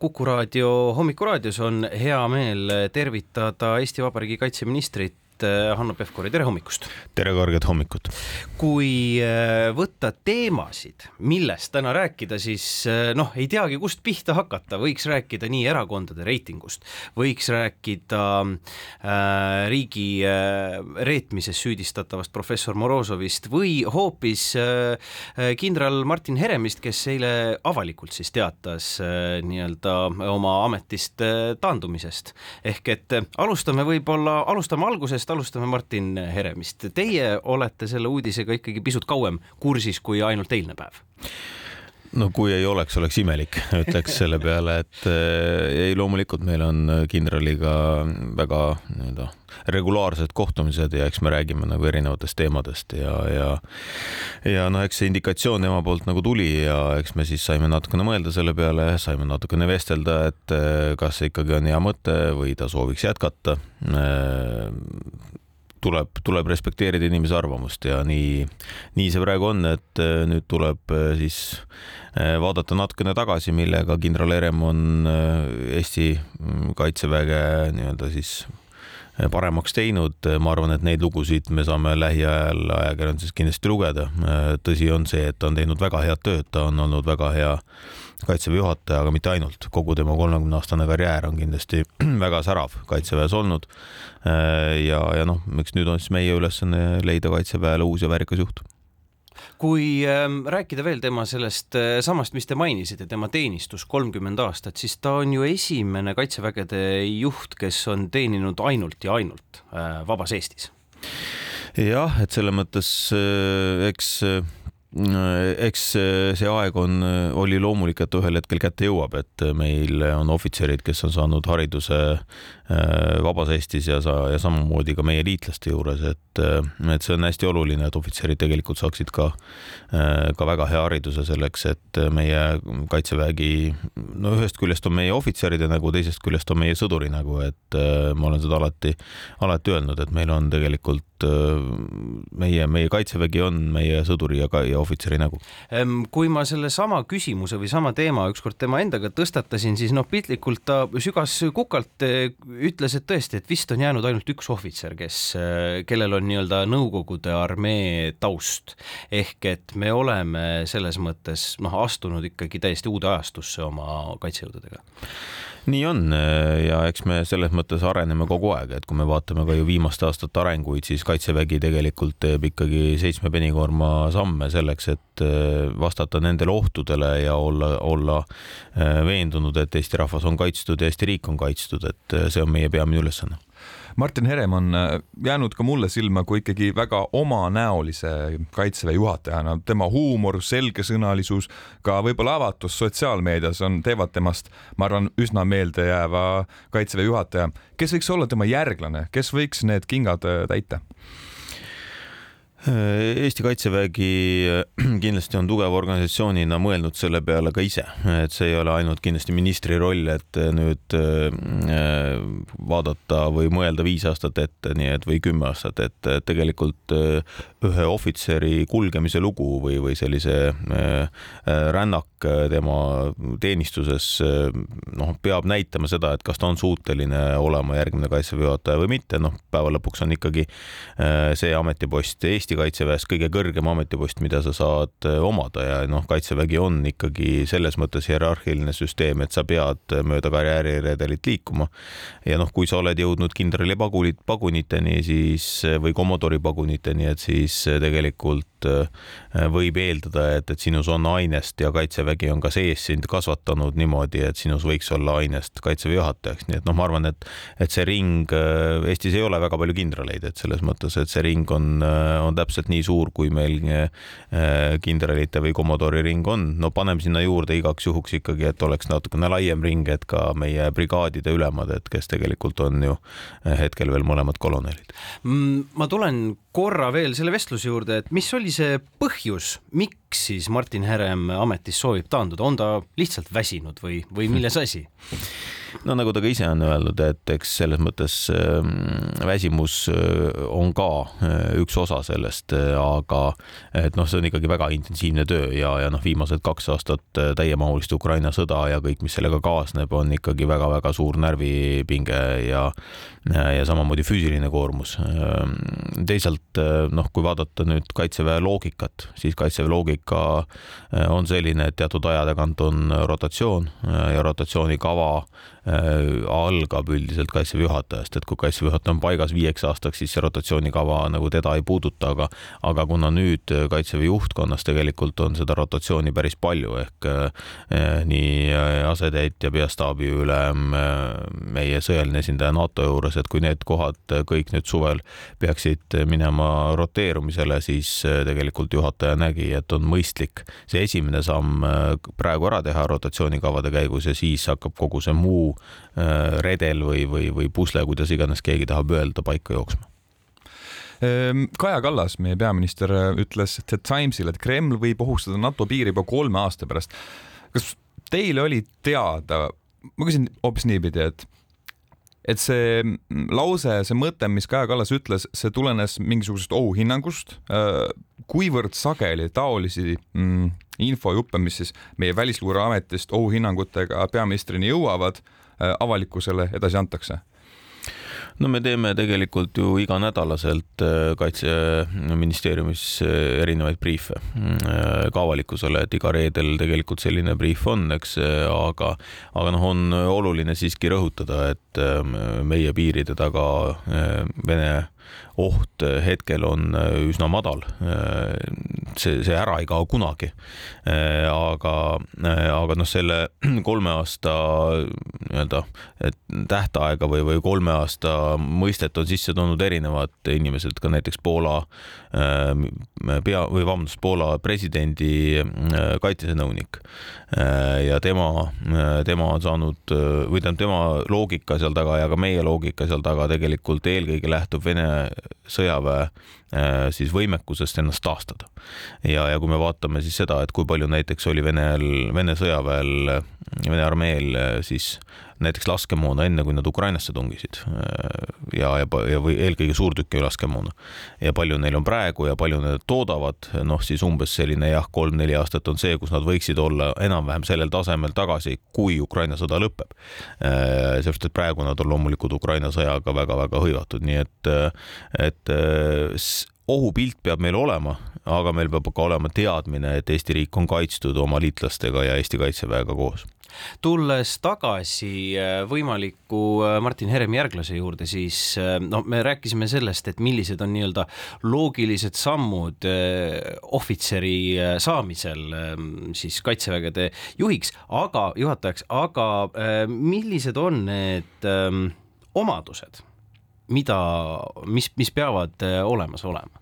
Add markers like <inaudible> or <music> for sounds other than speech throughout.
Kuku raadio Hommikuraadios on hea meel tervitada Eesti Vabariigi kaitseministrit äh, Hanno Pevkuri, tere hommikust! tere, kõrget hommikut! kui äh, võtta teemasid, millest täna rääkida, siis äh, noh, ei teagi, kust pihta hakata, võiks rääkida nii erakondade reitingust, võiks rääkida äh, riigi äh, reetmises süüdistatavast professor Morozovist või hoopis äh, kindral Martin Heremist, kes eile avalikult siis teatas äh, nii-öelda oma ametist äh, taandumisest. ehk et alustame võib-olla, alustame algusest, alustame Martin Heremist. Teie olete selle uudisega ikkagi pisut kauem kursis kui ainult eilne päev no kui ei oleks, oleks imelik, <laughs> ütleks selle peale, et äh, ei, loomulikult meil on kindraliga väga nii-öelda regulaarsed kohtumised ja eks me räägime nagu erinevatest teemadest ja, ja ja noh, eks see indikatsioon tema poolt nagu tuli ja eks me siis saime natukene mõelda selle peale, saime natukene vestelda, et äh, kas see ikkagi on hea mõte või ta sooviks jätkata tuleb, tuleb respekteerida inimese arvamust ja nii, nii see praegu on, et äh, nüüd tuleb äh, siis äh, vaadata natukene tagasi, millega kindral Herem on Eesti mm, kaitseväge nii-öelda siis paremaks teinud, ma arvan, et neid lugusid me saame lähiajal ajakirjanduses kindlasti lugeda. tõsi on see, et ta on teinud väga head tööd, ta on olnud väga hea kaitseväe juhataja, aga mitte ainult, kogu tema kolmekümne aastane karjäär on kindlasti <clears throat> väga särav kaitseväes olnud. ja, ja noh, eks nüüd on siis meie ülesanne leida kaitseväele uus ja väärikas juht kui äh, rääkida veel tema sellest äh, samast, mis te mainisite, tema teenistus kolmkümmend aastat, siis ta on ju esimene kaitsevägede juht, kes on teeninud ainult ja ainult äh, vabas Eestis. jah, et selles mõttes äh, eks äh, eks see aeg on, oli loomulik, et ühel hetkel kätte jõuab, et meil on ohvitserid, kes on saanud hariduse äh, vabas Eestis ja sa, ja samamoodi ka meie liitlaste juures, et, et see on hästi oluline, et ohvitserid tegelikult saaksid ka, äh, ka väga hea hariduse selleks, et meie kaitsevägi, no ühest küljest on meie ohvitseride nägu, teisest küljest on meie sõduri nägu, et äh, ma olen seda alati, alati öelnud, et meil on tegelikult meie, meie kaitsevägi on meie sõduri ja, ja ohvitseri nägu. kui ma sellesama küsimuse või sama teema ükskord tema endaga tõstatasin, siis noh, piltlikult ta sügas kukalt, eh, ütles, et tõesti, et vist on jäänud ainult üks ohvitser, kes, eh, kellel on nii-öelda Nõukogude armee taust. ehk et me oleme selles mõttes noh, astunud ikkagi täiesti uude ajastusse oma kaitsejõududega nii on ja eks me selles mõttes areneme kogu aeg, et kui me vaatame ka ju viimaste aastate arenguid, siis Kaitsevägi tegelikult teeb ikkagi seitsme penikoorma samme selleks, et äh, vastata nendele ohtudele ja olla, olla äh, veendunud, et Eesti rahvas on kaitstud ja Eesti riik on kaitstud, et äh, see on meie peamine ülesanne Martin Herem on äh, jäänud ka mulle silma kui ikkagi väga omanäolise kaitseväe juhatajana, tema huumor, selgesõnalisus, ka võib-olla avatus sotsiaalmeedias on, teevad temast, ma arvan, üsna meeldejääva kaitseväe juhataja. kes võiks olla tema järglane, kes võiks need kingad äh, täita? Eesti Kaitsevägi äh, <clears throat> kindlasti on tugeva organisatsioonina mõelnud selle peale ka ise, et see ei ole ainult kindlasti ministri roll, et äh, nüüd äh, vaadata või mõelda viis aastat ette, nii et või kümme aastat ette, et tegelikult ühe ohvitseri kulgemise lugu või, või sellise rännak tema teenistuses noh, peab näitama seda, et kas ta on suuteline olema järgmine kaitseväe juhataja või mitte, noh, päeva lõpuks on ikkagi see ametipost Eesti kaitseväes kõige kõrgem ametipost, mida sa saad äh, omada ja noh, kaitsevägi on ikkagi selles mõttes hierarhiline süsteem, et sa pead mööda karjääriredelit liikuma. ja noh, kui sa oled jõudnud kindrali pagunit, paguniteni, siis või komodori paguniteni, et siis tegelikult võib eeldada, et, et sinus on ainest ja kaitsevägi on ka sees sind kasvatanud niimoodi, et sinus võiks olla ainest kaitseväe juhatajaks, nii et noh, ma arvan, et, et see ring Eestis ei ole väga palju kindraleid, et selles mõttes, et see ring on, on täpselt nii suur, kui meil äh, kindralite või komodori ring on. no paneme sinna juurde igaks juhuks ikkagi, et oleks natukene laiem ring, et ka meie brigaadide ülemad, et kes tegelikult on ju äh, hetkel veel mõlemad kolonelid. Mm, ma tulen korra veel selle vestluse juurde, et mis oli see põhjus, miks siis Martin Herem ametist soovib taanduda, on ta lihtsalt väsinud või, või milles asi? No nagu ta ka ise on öelnud, et eks selles mõttes äh, väsimus äh, on ka äh, üks osa sellest, aga et noh, see on ikkagi väga intensiivne töö ja, ja noh, viimased kaks aastat täiemahulist Ukraina sõda ja kõik, mis sellega kaasneb, on ikkagi väga-väga suur närvipinge ja ja samamoodi füüsiline koormus. teisalt noh, kui vaadata nüüd kaitseväe loogikat, siis kaitseväe loogika on selline, et teatud aja tagant on rotatsioon ja rotatsioonikava algab üldiselt kaitseväe juhatajast, et kui kaitseväe juhataja on paigas viieks aastaks, siis see rotatsioonikava nagu teda ei puuduta, aga aga kuna nüüd kaitseväe juhtkonnas tegelikult on seda rotatsiooni päris palju ehk eh, nii asetäitja, peastaabi ülem, meie sõjaline esindaja NATO juures, et kui need kohad kõik nüüd suvel peaksid minema roteerumisele, siis tegelikult juhataja nägi, et on mõistlik see esimene samm praegu ära teha rotatsioonikavade käigus ja siis hakkab kogu see muu Äh, redel või, või, või pusle, kuidas iganes keegi tahab öelda, paika jooksma. Ehm, Kaja Kallas, meie peaminister, ütles The Timesile, et Kreml võib ohustada NATO piiri juba kolme aasta pärast. kas teile oli teada, ma küsin hoopis niipidi, et et see lause, see mõte, mis Kaja Kallas ütles, see tulenes mingisugusest ohuhinnangust. Äh, kuivõrd sageli taolisi mm, infojuppe, mis siis meie Välisluureametist ohuhinnangutega peaministrini jõuavad, äh, avalikkusele edasi antakse? no me teeme tegelikult ju iganädalaselt äh, Kaitseministeeriumis äh, erinevaid briife äh, ka avalikkusele, et iga reedel tegelikult selline briif on, eks, aga, aga noh, on oluline siiski rõhutada, et meie piiride taga Vene oht hetkel on üsna madal. see, see ära ei kao kunagi. aga, aga noh, selle <clears throat> kolme aasta nii-öelda tähtaega või, või kolme aasta mõistet on sisse toonud erinevad inimesed, ka näiteks Poola pea või vabandust, Poola presidendi kaitsenõunik. ja tema, tema on saanud või tähendab, tema loogika seal taga ja ka meie loogika seal taga tegelikult eelkõige lähtub Vene sõjaväe äh, siis võimekusest ennast taastada. ja, ja kui me vaatame siis seda, et kui palju näiteks oli Venel, Vene sõjaväel, Vene armeel äh, siis näiteks laskemoona enne, kui nad Ukrainasse tungisid. Ja, ja, ja või eelkõige suurtüki laskemoona. Ja palju neil on praegu ja palju nad toodavad, noh siis umbes selline jah, kolm-neli aastat on see, kus nad võiksid olla enam-vähem sellel tasemel tagasi, kui Ukraina sõda lõpeb. sellepärast, et praegu nad on loomulikult Ukraina sõjaga väga-väga hõivatud, nii et, et ohupilt peab meil olema, aga meil peab ka olema teadmine, et Eesti riik on kaitstud oma liitlastega ja Eesti Kaitseväega koos tulles tagasi äh, võimaliku äh, Martin Heremi järglase juurde, siis äh, no me rääkisime sellest, et millised on nii-öelda loogilised sammud ohvitseri saamisel ähm, siis kaitsevägede juhiks, aga juhatajaks, aga millised on need ähm, omadused mida, mis, mis peavad olemas olema?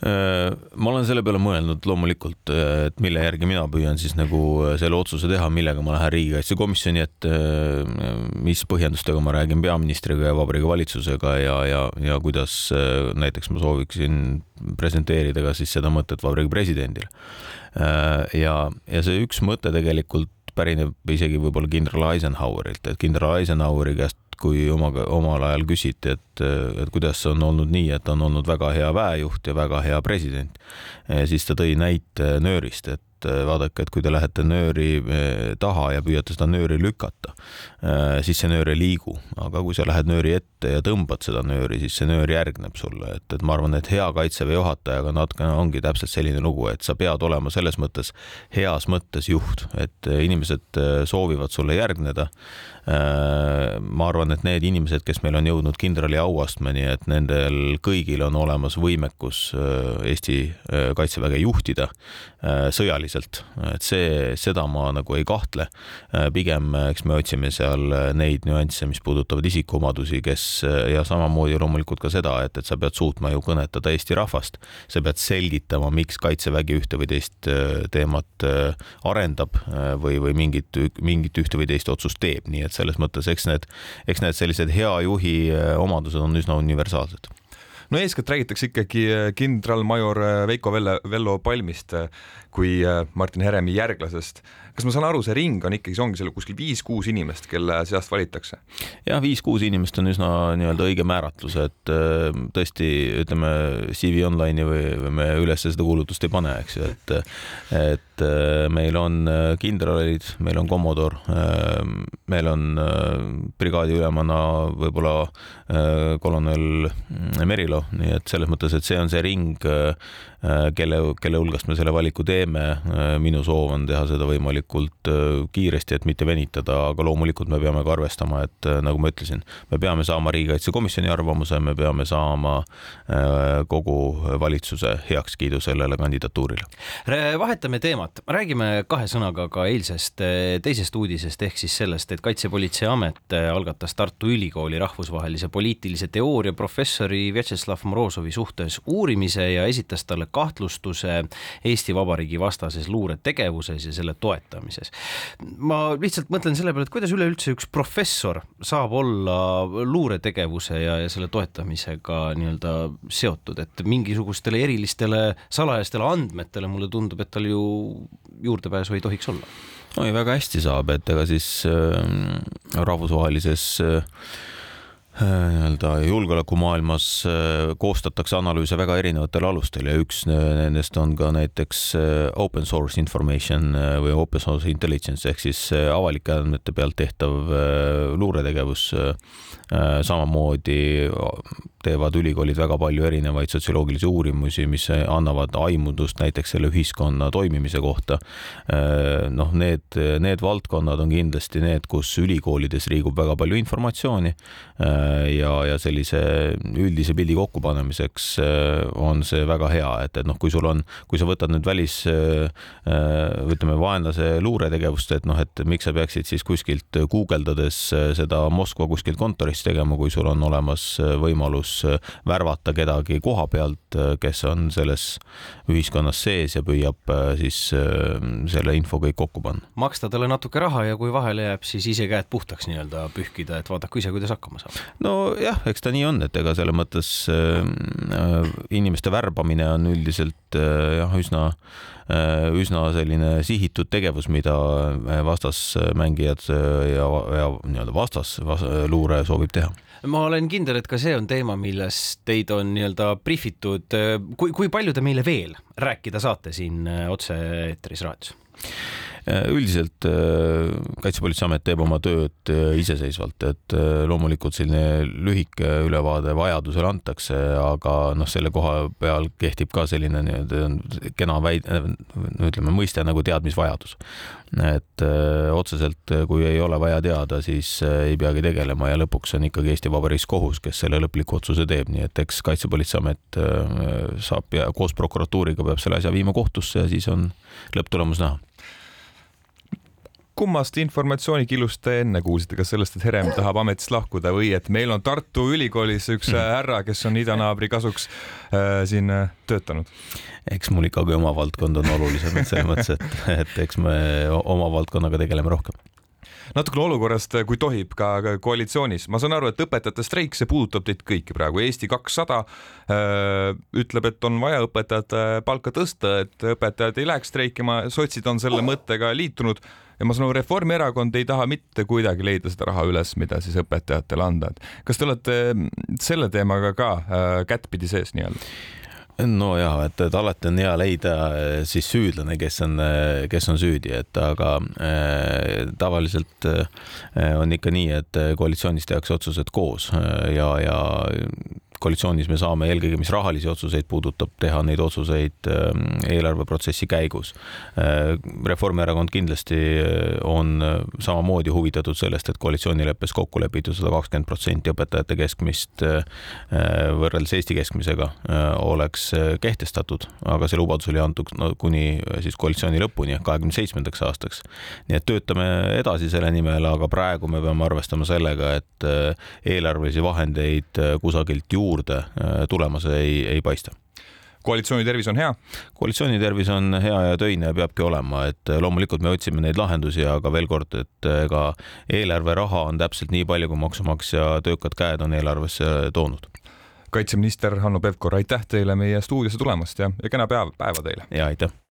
Äh, ma olen selle peale mõelnud loomulikult, äh, et mille järgi mina püüan siis nagu selle otsuse teha, millega ma lähen riigikaitsekomisjoni ette, mis põhjendustega ma räägin peaministriga ja Vabariigi Valitsusega ja, ja, ja kuidas näiteks ma sooviksin presenteerida ka siis seda mõtet Vabariigi Presidendile. ja, ja see üks mõte tegelikult pärineb isegi võib-olla kindral Eisenhowerilt, et kindral Eisenhoweri käest kui omaga, omal ajal küsiti, et, et kuidas on olnud nii, et on olnud väga hea väejuht ja väga hea president, siis ta tõi näite nöörist, et vaadake, et kui te lähete nööri eh, taha ja püüate seda nööri lükata, eh, siis see nöör ei liigu, aga kui sa lähed nööri ette ja tõmbad seda nööri, siis see nöör järgneb sulle, et, et ma arvan, et hea kaitseväe juhatajaga natukene ongi täpselt selline lugu, et sa pead olema selles mõttes heas mõttes juht, et inimesed eh, soovivad sulle järgneda. Ma arvan, et need inimesed, kes meil on jõudnud kindrali auastmeni, et nendel kõigil on olemas võimekus Eesti kaitseväge juhtida sõjaliselt, et see, seda ma nagu ei kahtle. pigem, eks me otsime seal neid nüansse, mis puudutavad isikuomadusi, kes ja samamoodi loomulikult ka seda, et, et sa pead suutma ju kõnetada Eesti rahvast, sa pead selgitama, miks kaitsevägi ühte või teist teemat arendab või, või mingit, mingit ühte või teist otsust teeb, nii et selles mõttes, eks need, eks need sellised hea juhi äh, omadused on üsna universaalsed no eeskätt räägitakse ikkagi äh, kindralmajor äh, Veiko Velle, Vello Palmist kui Martin Heremi järglasest. Kas ma saan aru, see ring on ikkagi, see ongi seal kuskil viis-kuus inimest, kelle seast valitakse? jah, viis-kuus inimest on üsna nii-öelda õige määratlus, et äh, tõesti ütleme CV Online'i või, või me üles seda kuulutust ei pane, eks ju, et et äh, meil on äh, kindralid, meil on kommodor, meil on brigaadiülemana võib-olla kolonel Merilo, nii et selles mõttes, et see on see ring, kelle, kelle hulgast me selle valiku teeme. minu soov on teha seda võimalikult kiiresti, et mitte venitada, aga loomulikult me peame ka arvestama, et nagu ma ütlesin, me peame saama riigikaitsekomisjoni arvamuse, me peame saama kogu valitsuse heakskiidu sellele kandidatuurile. vahetame teemat, räägime kahe sõnaga ka eilsest teisest uudisest ehk siis sellest, et Kaitsepolitseiamet algatas Tartu Ülikooli rahvusvahelise poliitilise teooria professori Vjatšeslav Morozovi suhtes uurimise ja esitas talle kahtlustuse Eesti Vabariigi vastases luuretegevuses ja selle toetamises. Ma lihtsalt mõtlen selle peale, et kuidas üleüldse üks professor saab olla luuretegevuse ja, ja selle toetamisega nii-öelda seotud, et mingisugustele erilistele salajastele andmetele mulle tundub, et tal ju juurdepääsu ei tohiks olla. oi, väga hästi saab, et ega siis äh, rahvusvahelises Äh, nii-öelda julgeolekumaailmas äh, koostatakse analüüse väga erinevatel alustel ja üks nendest on ka näiteks äh, open source information või open source intelligence ehk siis avalike andmete pealt tehtav luuretegevus. samamoodi teevad ülikoolid väga palju erinevaid sotsioloogilisi uurimusi, mis annavad aimudust näiteks selle ühiskonna toimimise kohta. noh, need, need valdkonnad on kindlasti need, kus ülikoolides liigub väga palju informatsiooni ja, ja sellise üldise pildi kokkupanemiseks äh, on see väga hea, et, et noh, kui sul on, kui sa võtad nüüd välis äh, äh, ütleme, vaenlase luuretegevust, et noh, et miks sa peaksid siis kuskilt guugeldades seda Moskva kuskilt kontorist tegema, kui sul on olemas võimalus värvata kedagi koha pealt, kes on selles ühiskonnas sees ja püüab siis selle info kõik kokku panna. maksta talle natuke raha ja kui vahele jääb, siis ise käed puhtaks nii-öelda pühkida, et vaadaku ise, kuidas hakkama saab nojah, eks ta nii on, et ega selles mõttes äh, inimeste värbamine on üldiselt äh, jah, üsna äh,, üsna selline sihitud tegevus, mida äh, vastasmängijad äh, ja, ja nii-öelda vastas, vastas luure soovib teha ma olen kindel, et ka see on teema, millest teid on nii-öelda brifitud. Äh, kui, kui palju te meile veel rääkida saate siin otse-eetris raadios? Äh, üldiselt äh, Kaitsepolitseiamet teeb oma tööd äh, iseseisvalt, et loomulikult selline lühike ülevaade vajadusel antakse, aga noh, selle koha peal kehtib ka selline nii-öelda kena väide, ütleme mõiste nagu teadmisvajadus. et öö, otseselt, kui ei ole vaja teada, siis ei peagi tegelema ja lõpuks on ikkagi Eesti Vabariigis kohus, kes selle lõpliku otsuse teeb, nii et eks Kaitsepolitseiamet saab ja koos prokuratuuriga peab selle asja viima kohtusse ja siis on lõpptulemus näha kummast informatsioonikilust te enne kuulsite, kas sellest, et Herem tahab ametist lahkuda või et meil on Tartu Ülikoolis üks mm. härra, kes on idanaabri kasuks äh, siin äh, töötanud? eks mul ikkagi oma valdkond on olulisem, et selles mõttes, et, et eks me oma valdkonnaga tegeleme rohkem natukene olukorrast, kui tohib, ka koalitsioonis. ma saan aru, et õpetajate streik, see puudutab teid kõiki praegu. Eesti kakssada äh, ütleb, et on vaja õpetajate palka tõsta, et õpetajad ei läheks streikima, sotsid on selle mõttega liitunud ja ma saan aru, Reformierakond ei taha mitte kuidagi leida seda raha üles, mida siis õpetajatele anda, et kas te olete selle teemaga ka äh, kättpidi sees nii-öelda? No ja, et, et alati on hea leida äh, siis süüdlane, kes on, äh, kes on süüdi, et aga äh, tavaliselt äh, on ikka nii, et koalitsioonis tehakse otsused koos äh, ja, ja koalitsioonis me saame eelkõige, mis rahalisi otsuseid puudutab, teha neid otsuseid ähm, eelarveprotsessi käigus. Äh, Reformierakond kindlasti äh, on äh, samamoodi huvitatud sellest, et koalitsioonileppes kokku lepitud sada kakskümmend protsenti õpetajate keskmist võrreldes Eesti keskmisega oleks kehtestatud, aga see lubadus oli antud no, kuni siis koalitsiooni lõpuni ehk kahekümne seitsmendaks aastaks. nii et töötame edasi selle nimel, aga praegu me peame arvestama sellega, et eelarvelisi vahendeid kusagilt juurde juurde äh, tulemas ei, ei paista koalitsiooni tervis on hea? koalitsiooni tervis on hea ja töine peabki olema, et äh, loomulikult me otsime neid lahendusi, aga veel kord, et äh, ega eelarveraha on täpselt nii palju, kui maksumaksja töökad käed on eelarvesse toonud. kaitseminister Hanno Pevkur, aitäh teile meie stuudiosse tulemast ja, ja kena päev, päeva teile! ja aitäh!